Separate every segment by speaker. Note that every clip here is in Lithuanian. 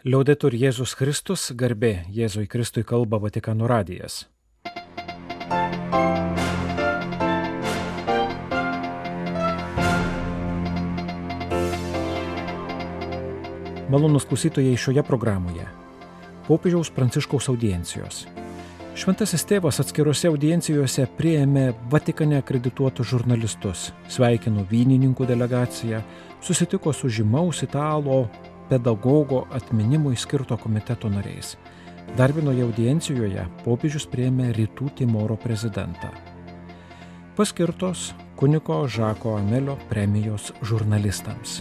Speaker 1: Liaudetur Jėzus Kristus, garbė Jėzui Kristui kalba Vatikano radijas. Malonus klausytojai šioje programoje. Popiežiaus Pranciškaus audiencijos. Šventasis tėvas atskiruose audiencijose prieėmė Vatikane akredituotus žurnalistus, sveikino vynininkų delegaciją, susitiko su žymaus italo pedagogo atminimui skirto komiteto nariais. Dar vienoje audiencijoje popiežius prieėmė Rytų Timoro prezidentą. Paskirtos kuniko Žako Amelio premijos žurnalistams.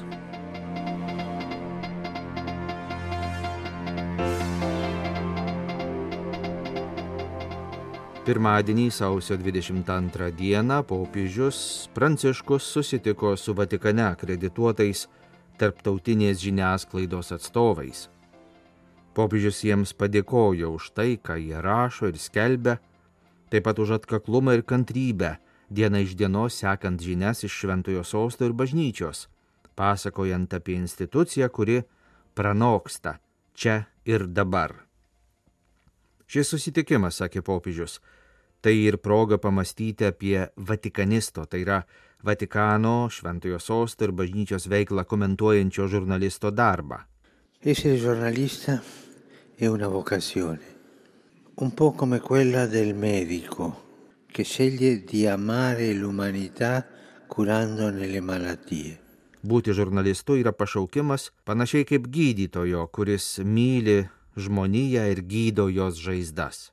Speaker 2: Pirmadienį sausio 22 dieną popiežius Pranciškus susitiko su Vatikane akredituotais tarptautinės žiniasklaidos atstovais. Popiežius jiems padėkojo už tai, ką jie rašo ir skelbia, taip pat už atkaklumą ir kantrybę, diena iš dienos sekant žinias iš Šventojo sosto ir bažnyčios, pasakojant apie instituciją, kuri pranoksta čia ir dabar. Šis susitikimas, sakė popiežius, tai ir proga pamastyti apie Vatikanisto, tai yra Vatikano, Šventojo sosto ir bažnyčios veiklą komentuojančio žurnalisto darbą.
Speaker 3: Essere giornalista è una vocazione, un po' come quella del medico che sceglie di amare l'umanità curandone le malattie.
Speaker 2: Būti žurnalistu yra pašaukimas panašiai kaip gydytojo, kuris myli žmoniją ir gydo jos žaizdas.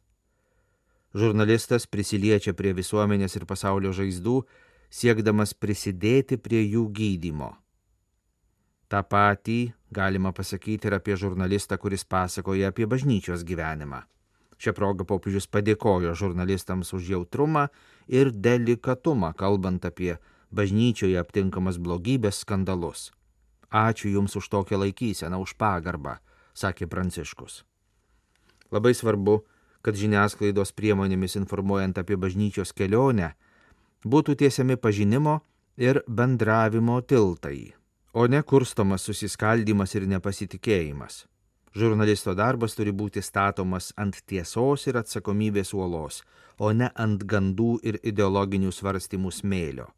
Speaker 2: Žurnalistas prisiliečia prie visuomenės ir pasaulio žaizdų, siekdamas prisidėti prie jų gydymo. Ta patį galima pasakyti ir apie žurnalistą, kuris pasakoja apie bažnyčios gyvenimą. Šią progą popiežius padėkojo žurnalistams už jautrumą ir delikatumą, kalbant apie bažnyčioje aptinkamas blogybės skandalus. Ačiū Jums už tokią laikyseną, už pagarbą, sakė Pranciškus. Labai svarbu, kad žiniasklaidos priemonėmis informuojant apie bažnyčios kelionę būtų tiesiami pažinimo ir bendravimo tiltai, o ne kurstomas susiskaldimas ir nepasitikėjimas. Žurnalisto darbas turi būti statomas ant tiesos ir atsakomybės uolos, o ne ant gandų ir ideologinių svarstymų smėlio.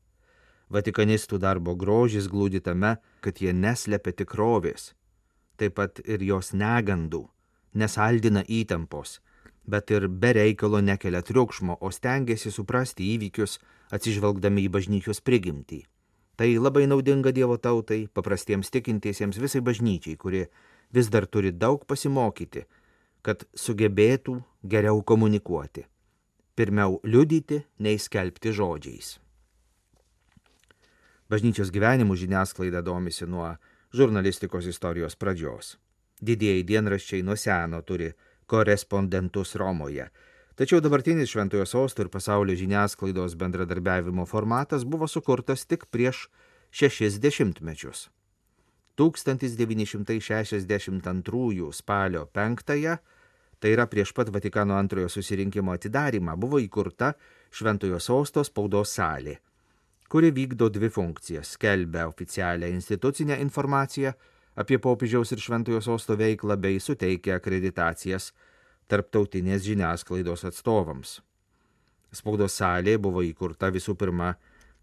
Speaker 2: Vatikanistų darbo grožis glūdi tame, kad jie neslepia tikrovės, taip pat ir jos negandų, nesaldina įtampos, bet ir be reikalo nekelia triukšmo, o stengiasi suprasti įvykius atsižvelgdami į bažnyčios prigimtį. Tai labai naudinga Dievo tautai, paprastiems tikintiesiems visai bažnyčiai, kurie vis dar turi daug pasimokyti, kad sugebėtų geriau komunikuoti. Pirmiau liudyti, nei skelbti žodžiais. Bažnyčios gyvenimų žiniasklaida domisi nuo žurnalistikos istorijos pradžios. Didieji dienraščiai nuo seno turi korespondentus Romoje. Tačiau dabartinis Šventojo sosto ir pasaulio žiniasklaidos bendradarbiavimo formatas buvo sukurtas tik prieš šešis dešimtmečius. 1962 spalio 5-ąją, tai yra prieš pat Vatikano antrojo susirinkimo atidarimą, buvo įkurta Šventojo sosto spaudos salė, kuri vykdo dvi funkcijas - skelbia oficialią institucinę informaciją apie popiežiaus ir šventojo sosto veiklą bei suteikia akreditacijas tarptautinės žiniasklaidos atstovams. Spaudos salė buvo įkurta visų pirma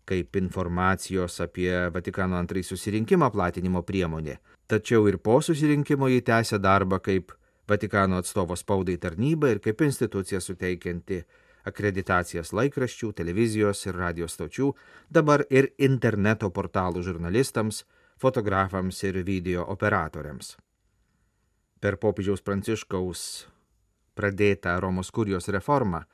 Speaker 2: kaip informacijos apie Vatikano antrąjį susirinkimą platinimo priemonė, tačiau ir po susirinkimo jį tęsė darbą kaip Vatikano atstovo spaudai tarnyba ir kaip institucija suteikianti akreditacijas laikraščių, televizijos ir radijos stočių, dabar ir interneto portalų žurnalistams, fotografams ir video operatoriams. Per popiežiaus pranciškaus pradėtą Romos kurijos reformą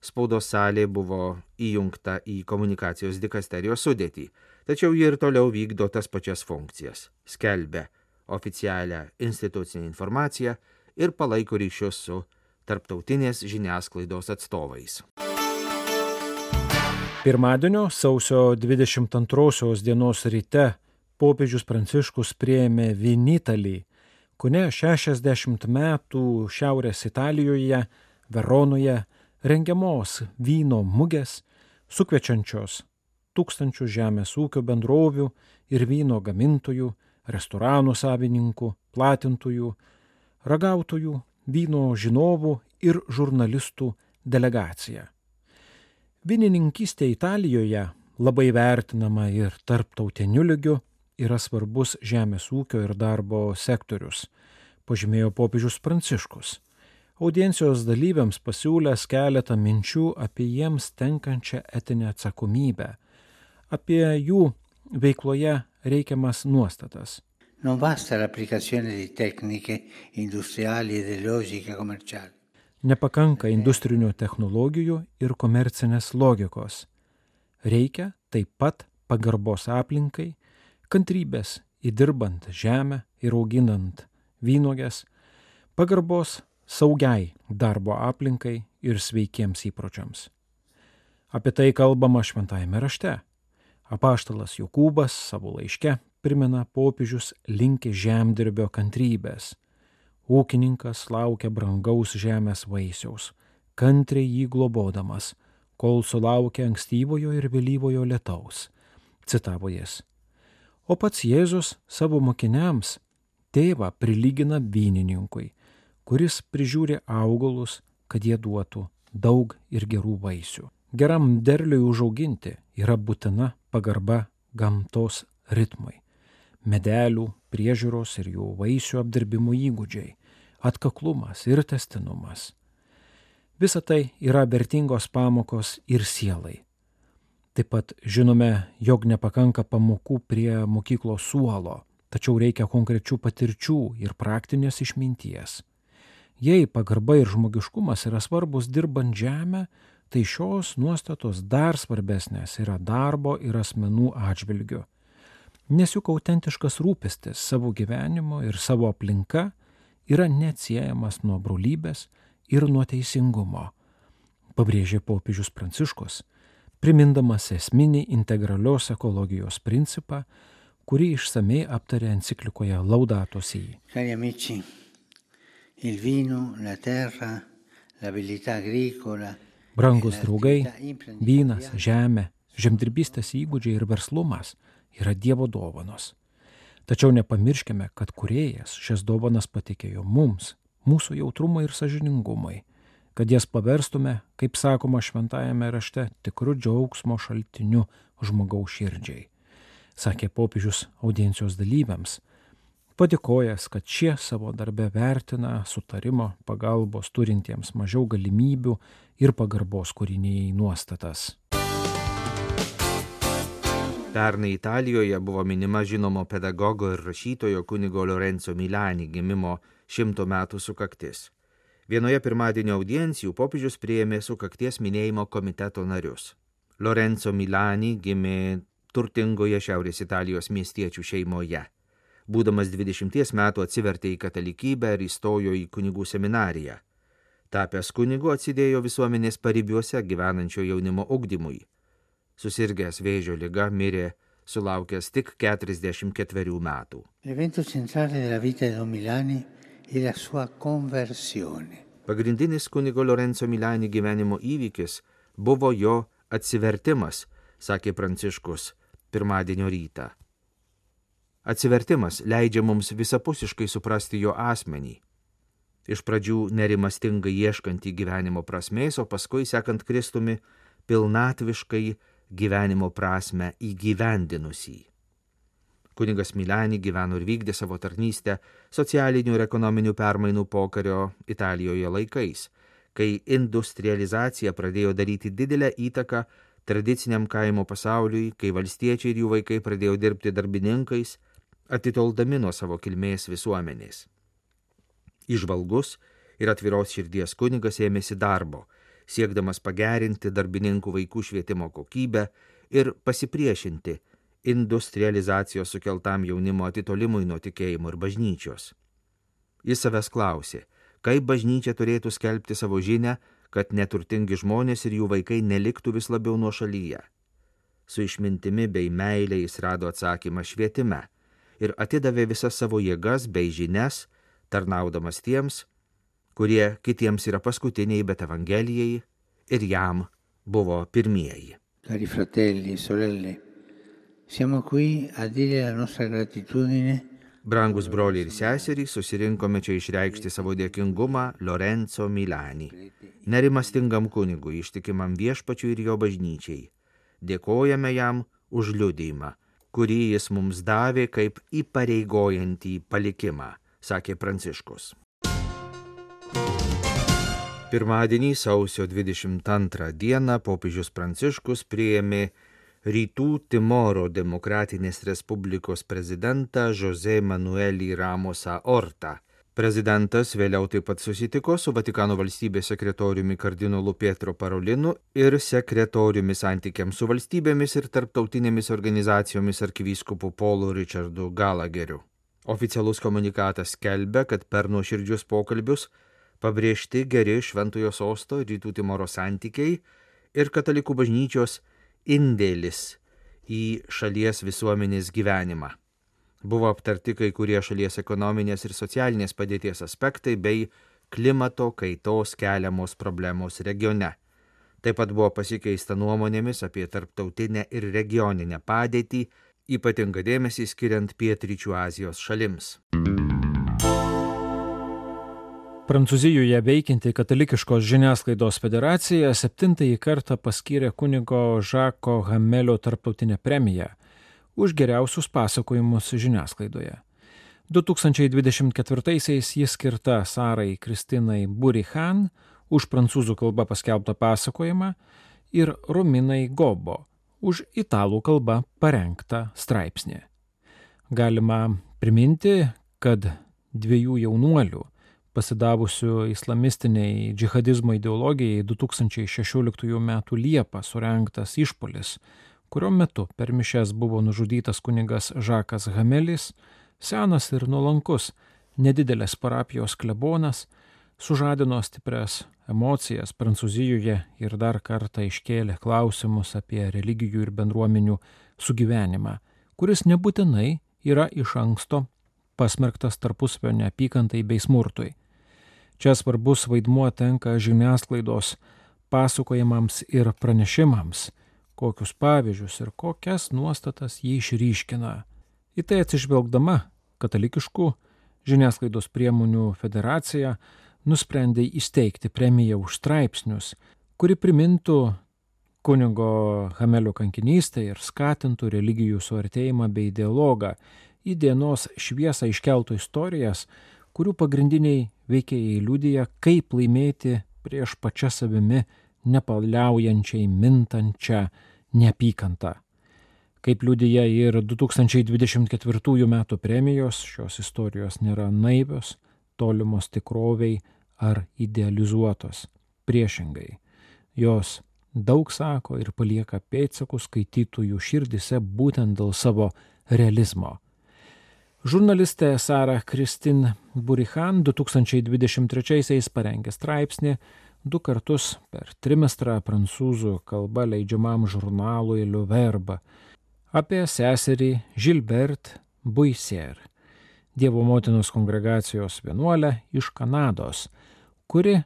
Speaker 2: spaudos salė buvo įjungta į komunikacijos dikasterijos sudėtį, tačiau ji ir toliau vykdo tas pačias funkcijas - skelbia oficialią institucinę informaciją ir palaiko ryšius su tarptautinės žiniasklaidos atstovais.
Speaker 1: Pirmadienio sausio 22 dienos ryte popiežius Pranciškus prieėmė Vinitalį, kone 60 metų Šiaurės Italijoje, Veronoje, rengiamos vyno mugės, sukviečiančios tūkstančių žemės ūkio bendrovių ir vyno gamintojų, restoranų savininkų, platintojų, ragautojų, vyno žinovų ir žurnalistų delegacija. Vinininkystė Italijoje labai vertinama ir tarptautiniu lygiu yra svarbus žemės ūkio ir darbo sektorius, pažymėjo popiežius Pranciškus. Audiencijos dalyviams pasiūlęs keletą minčių apie jiems tenkančią etinę atsakomybę, apie jų veikloje reikiamas nuostatas.
Speaker 3: Non basta l'applicazione di tecniche industriali e di logica commerciale.
Speaker 1: Nepakanka industrinių technologijų ir komercinės logikos. Reikia taip pat pagarbos aplinkai, kantrybės įdirbant žemę ir auginant vynogės, pagarbos saugiai darbo aplinkai ir sveikiems įpročiams. Apie tai kalbama šventajame rašte. Apaštalas Jokūbas savo laiške primena popiežius linki žemdirbio kantrybės. Ūkininkas laukia brangaus žemės vaisiaus, kantriai jį globodamas, kol sulaukia ankstyvojo ir vėlyvojo lietaus. Citavo jis. O pats Jėzus savo mokiniams tėvą prilygina vynininkui, kuris prižiūri augalus, kad jie duotų daug ir gerų vaisių. Geram derliui užauginti yra būtina pagarba gamtos ritmui medelių priežiūros ir jų vaisių apdirbimo įgūdžiai, atkaklumas ir testinumas. Visa tai yra vertingos pamokos ir sielai. Taip pat žinome, jog nepakanka pamokų prie mokyklos suolo, tačiau reikia konkrečių patirčių ir praktinės išminties. Jei pagarba ir žmogiškumas yra svarbus dirbant žemę, tai šios nuostatos dar svarbesnės yra darbo ir asmenų atžvilgiu Nes juk autentiškas rūpestis savo gyvenimu ir savo aplinka yra neatsiejamas nuo brolybės ir nuo teisingumo, pabrėžė popiežius Pranciškus, primindamas esminį integralios ekologijos principą, kurį išsamei aptarė enciklikoje Laudato Si.
Speaker 3: Cari amici, il vino, la terra, l'abilità agricola.
Speaker 1: Brangus draugai, vynas, žemė, žemdirbystės įgūdžiai ir verslumas – yra Dievo dovanos. Tačiau nepamirškime, kad kuriejas šias dovanas patikėjo mums, mūsų jautrumui ir sažiningumui, kad jas paverstume, kaip sakoma šventajame rašte, tikrų džiaugsmo šaltiniu žmogaus širdžiai, sakė popiežius audiencijos dalyviams, padėkojęs, kad šie savo darbę vertina sutarimo pagalbos turintiems mažiau galimybių ir pagarbos kūriniai nuostatas.
Speaker 2: Pernai Italijoje buvo minima žinomo pedagogo ir rašytojo kunigo Lorenzo Milani gimimo šimto metų sukaktis. Vienoje pirmadienio audiencijų popiežius prieėmė sukakties minėjimo komiteto narius. Lorenzo Milani gimė turtingoje Šiaurės Italijos miestiečių šeimoje. Būdamas 20 metų atsivertė į katalikybę ir įstojo į kunigų seminariją. Tapęs kunigu atsidėjo visuomenės paribiuose gyvenančio jaunimo ugdymui susirgęs vėžio lyga mirė sulaukęs tik 44 metų. Pagrindinis kunigo Lorenzo Milani gyvenimo įvykis buvo jo atsivertimas, sakė Pranciškus pirmadienio rytą. Atsivertimas leidžia mums visapusiškai suprasti jo asmenį. Iš pradžių nerimastingai ieškantį gyvenimo prasmės, o paskui sekant Kristumi pilnatviškai gyvenimo prasme įgyvendinusį. Kuningas Milani gyveno ir vykdė savo tarnystę socialinių ir ekonominių permainų pokario Italijoje laikais, kai industrializacija pradėjo daryti didelę įtaką tradiciniam kaimo pasauliui, kai valstiečiai ir jų vaikai pradėjo dirbti darbininkais, atitoldami nuo savo kilmės visuomenės. Išvalgus ir atviros širdies kunigas ėmėsi darbo, siekdamas pagerinti darbininkų vaikų švietimo kokybę ir pasipriešinti industrializacijos sukeltam jaunimo atitolimui nuo tikėjimo ir bažnyčios. Jis savęs klausė, kaip bažnyčia turėtų skelbti savo žinę, kad neturtingi žmonės ir jų vaikai neliktų vis labiau nuo šalyje. Su išmintimi bei meilė jis rado atsakymą švietime ir atidavė visas savo jėgas bei žinias, tarnaudamas tiems, kurie kitiems yra paskutiniai, bet Evangelijai ir jam buvo pirmieji.
Speaker 3: Cari fratelli sorelle, siamo qui a dire la nostra gratitudine
Speaker 2: Brangus broliai ir seserys, susirinkome čia išreikšti savo dėkingumą Lorenzo Milani, nerimastingam kunigui, ištikimam viešpačiui ir jo bažnyčiai. Dėkojame jam už liudymą, kurį jis mums davė kaip įpareigojantį palikimą, sakė Pranciškus. Pirmadienį sausio 22 dieną popiežius Pranciškus priėmė Rytų Timoro Demokratinės Respublikos prezidentą Jose Manuelį Ramosą Ortą. Prezidentas vėliau taip pat susitiko su Vatikano valstybės sekretoriumi kardinolu Pietro Parolinu ir sekretoriumi santykiams su valstybėmis ir tarptautinėmis organizacijomis arkivyskupu Polu Richardu Galageriu. Oficialus komunikatas skelbia, kad per nuoširdžius pokalbius pabrėžti geri Šventojo sosto Rytų Timoro santykiai ir katalikų bažnyčios indėlis į šalies visuomenės gyvenimą. Buvo aptarti kai kurie šalies ekonominės ir socialinės padėties aspektai bei klimato kaitos keliamos problemos regione. Taip pat buvo pasikeista nuomonėmis apie tarptautinę ir regioninę padėtį, ypatinga dėmesį skiriant Pietryčių Azijos šalims.
Speaker 1: Prancūzijoje veikianti katalikiškos žiniasklaidos federacija septintąjį kartą paskyrė kunigo Žako Hamelio tarptautinę premiją už geriausius pasakojimus žiniasklaidoje. 2024-aisiais jis skirta Sarai Kristinai Burihan už prancūzų kalbą paskelbtą pasakojimą ir Rominai Gobo už italų kalbą parengtą straipsnį. Galima priminti, kad dviejų jaunuolių pasidavusių islamistiniai džihadizmo ideologijai 2016 m. Liepą surengtas išpolis, kurio metu per mišes buvo nužudytas kunigas Žakas Hamelis, senas ir nuolankus, nedidelės parapijos klebonas, sužadino stiprias emocijas Prancūzijoje ir dar kartą iškėlė klausimus apie religijų ir bendruomenių sugyvenimą, kuris nebūtinai yra iš anksto pasmerktas tarpusavio neapykantai bei smurtui. Čia svarbus vaidmuo tenka žiniasklaidos pasakojimams ir pranešimams, kokius pavyzdžius ir kokias nuostatas jie išryškina. Į tai atsižvelgdama katalikiškų žiniasklaidos priemonių federacija nusprendė įsteigti premiją už straipsnius, kuri primintų kunigo Hamelio kankinystę ir skatintų religijų suartėjimą bei dialogą, į dienos šviesą iškeltų istorijas, kurių pagrindiniai veikėjai liūdija, kaip laimėti prieš pačią savimi nepaliaujančiai mintančią neapykantą. Kaip liūdija ir 2024 m. premijos, šios istorijos nėra naivios, tolimos tikroviai ar idealizuotos. Priešingai, jos daug sako ir palieka pėdsakus skaitytojų širdise būtent dėl savo realizmo Žurnalistė Sara Kristin Burihan 2023-aisiais parengė straipsnį du kartus per trimestrą prancūzų kalba leidžiamam žurnalui Le Verbe apie seserį Gilbert Buisier, Dievo motinos kongregacijos vienuolę iš Kanados, kuri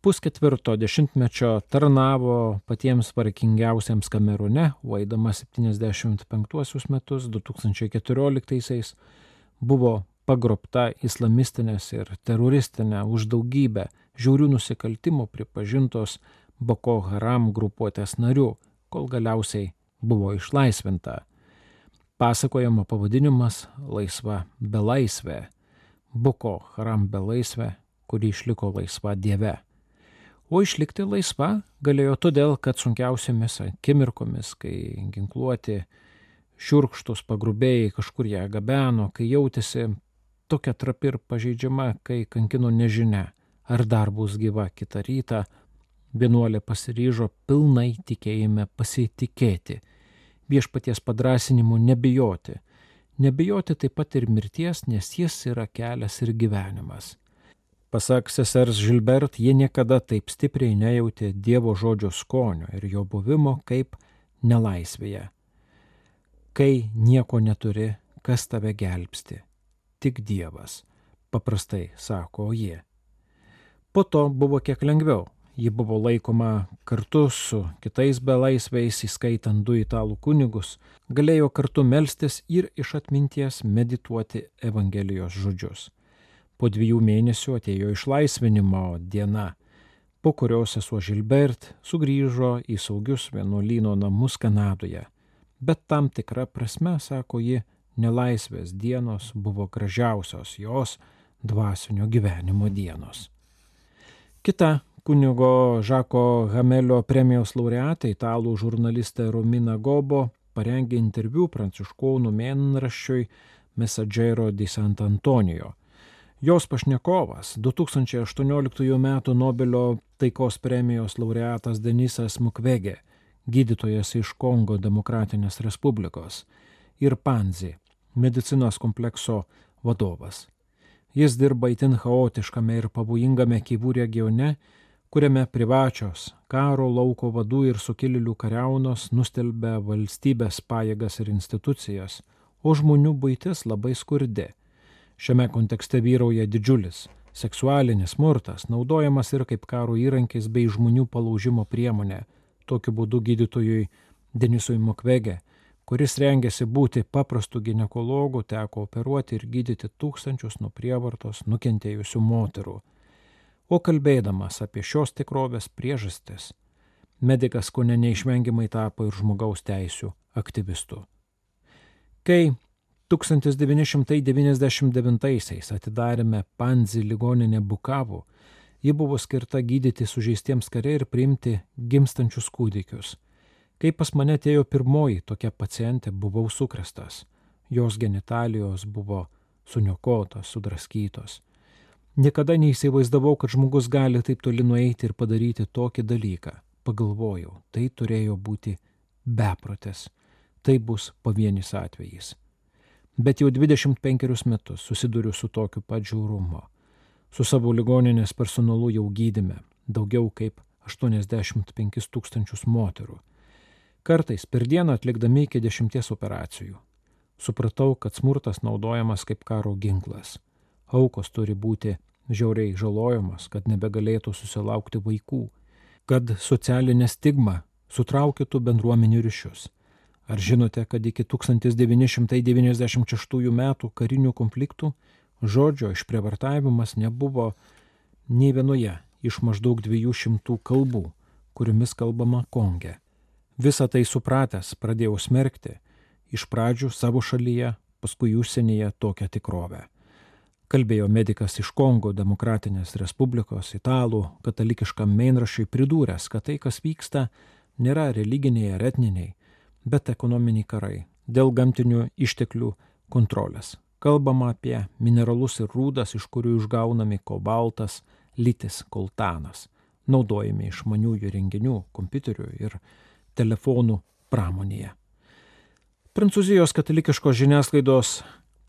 Speaker 1: pusketvirto dešimtmečio tarnavo patiems vargingiausiems Kamerune, vaidama 75 metus, 2014 buvo pagrobta islamistinės ir teroristinė už daugybę žiaurių nusikaltimų pripažintos Boko Haram grupuotės narių, kol galiausiai buvo išlaisvinta. Pasakojama pavadinimas Laisva belaisvė. Boko Haram belaisvė, kuri išliko laisva Dieve o išlikti laisva galėjo todėl, kad sunkiausiamis akimirkomis, kai ginkluoti šiurkštus pagrubėjai kažkur ją gabeno, kai jautėsi tokia trapi ir pažeidžiama, kai kankino nežinia, ar dar bus gyva kitą rytą, vienuolė pasiryžo pilnai tikėjime pasitikėti, viešpaties padrasinimu nebijoti, nebijoti taip pat ir mirties, nes jis yra kelias ir gyvenimas. Pasak sesers Žilbert, jie niekada taip stipriai nejautė Dievo žodžio skonio ir jo buvimo kaip nelaisvėje. Kai nieko neturi, kas tave gelbsti? Tik Dievas, paprastai sako jie. Po to buvo kiek lengviau. ji buvo laikoma kartu su kitais belaisviais, įskaitant du italų kunigus, galėjo kartu melstis ir iš atminties medituoti Evangelijos žodžius. Po dviejų mėnesių atėjo išlaisvinimo diena, po kurios sesuo Žilbert sugrįžo į saugius vienuolyno namus Kanadoje. Bet tam tikra prasme, sako ji, nelaisvės dienos buvo gražiausios jos dvasinio gyvenimo dienos. Kita kunigo Žako Hamelio premijos laureatė, italų žurnalistė Romina Gobo, parengė interviu pranciškonų mėnraščiui Messaggero di Sant'Antonio. Jos pašnekovas 2018 m. Nobelio taikos premijos laureatas Denisas Mukwege, gydytojas iš Kongo Demokratinės Respublikos, ir Panzi, medicinos komplekso vadovas. Jis dirba itin chaotiškame ir pavojingame Kyvų regione, kuriame privačios karo lauko vadų ir sukilėlių kariaunos nustelbia valstybės pajėgas ir institucijas, o žmonių būtis labai skurdi. Šiame kontekste vyrauja didžiulis seksualinis smurtas, naudojamas ir kaip karo įrankis bei žmonių palaužimo priemonė. Tokiu būdu gydytojui Denisui Mokvege kuris rengėsi būti paprastu gynekologu, teko operuoti ir gydyti tūkstančius nuo prievartos nukentėjusių moterų. O kalbėdamas apie šios tikrovės priežastis, medikas ko ne neišvengiamai tapo ir žmogaus teisų aktyvistu. Kai 1999-aisiais atidarėme Panzi ligoninę Bukavu, ji buvo skirta gydyti sužeistiems kariai ir priimti gimstančius kūdikius. Kai pas mane atėjo pirmoji tokia pacientė, buvau sukrestas. Jos genitalijos buvo suniokotos, sudraskytos. Niekada neįsivaizdavau, kad žmogus gali taip toli nueiti ir padaryti tokį dalyką. Pagalvojau, tai turėjo būti beprotes. Tai bus pavienis atvejis. Bet jau 25 metus susiduriu su tokiu pat žiaurumu. Su savo ligoninės personalu jau gydime daugiau kaip 85 tūkstančius moterų kartais per dieną atlikdami iki dešimties operacijų. Supratau, kad smurtas naudojamas kaip karo ginklas. Aukos turi būti žiauriai žalojamas, kad nebegalėtų susilaukti vaikų, kad socialinė stigma sutraukytų bendruomenių ryšius. Ar žinote, kad iki 1996 metų karinių konfliktų žodžio išprievartavimas nebuvo nei vienoje iš maždaug 200 kalbų, kuriomis kalbama Konge. Visą tai supratęs pradėjau smerkti iš pradžių savo šalyje, paskui užsienyje tokią tikrovę. Kalbėjo medikas iš Kongo Demokratinės Respublikos, italų, katalikiškam meinrašiui pridūręs, kad tai, kas vyksta, nėra religiniai ar etniniai, bet ekonominiai karai dėl gamtinių išteklių kontrolės. Kalbama apie mineralus ir rūdas, iš kurių išgaunami kobaltas, litis, koltanas, naudojami išmaniųjų renginių, kompiuterių ir telefonų pramonėje. Prancūzijos katalikiškos žiniasklaidos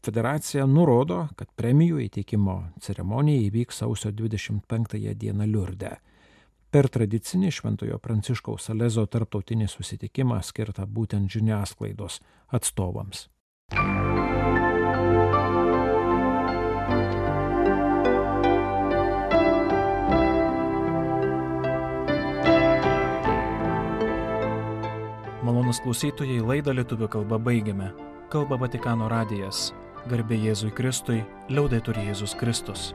Speaker 1: federacija nurodo, kad premijų įteikimo ceremonija įvyks sausio 25 dieną Liurde. Per tradicinį Šventojo Pranciškaus Salezo tarptautinį susitikimą skirtą būtent žiniasklaidos atstovams.
Speaker 4: Malonus klausytojai laidą lietuvių kalbą baigiame. Kalba Vatikano radijas. Garbė Jėzui Kristui, liaudai turi Jėzus Kristus.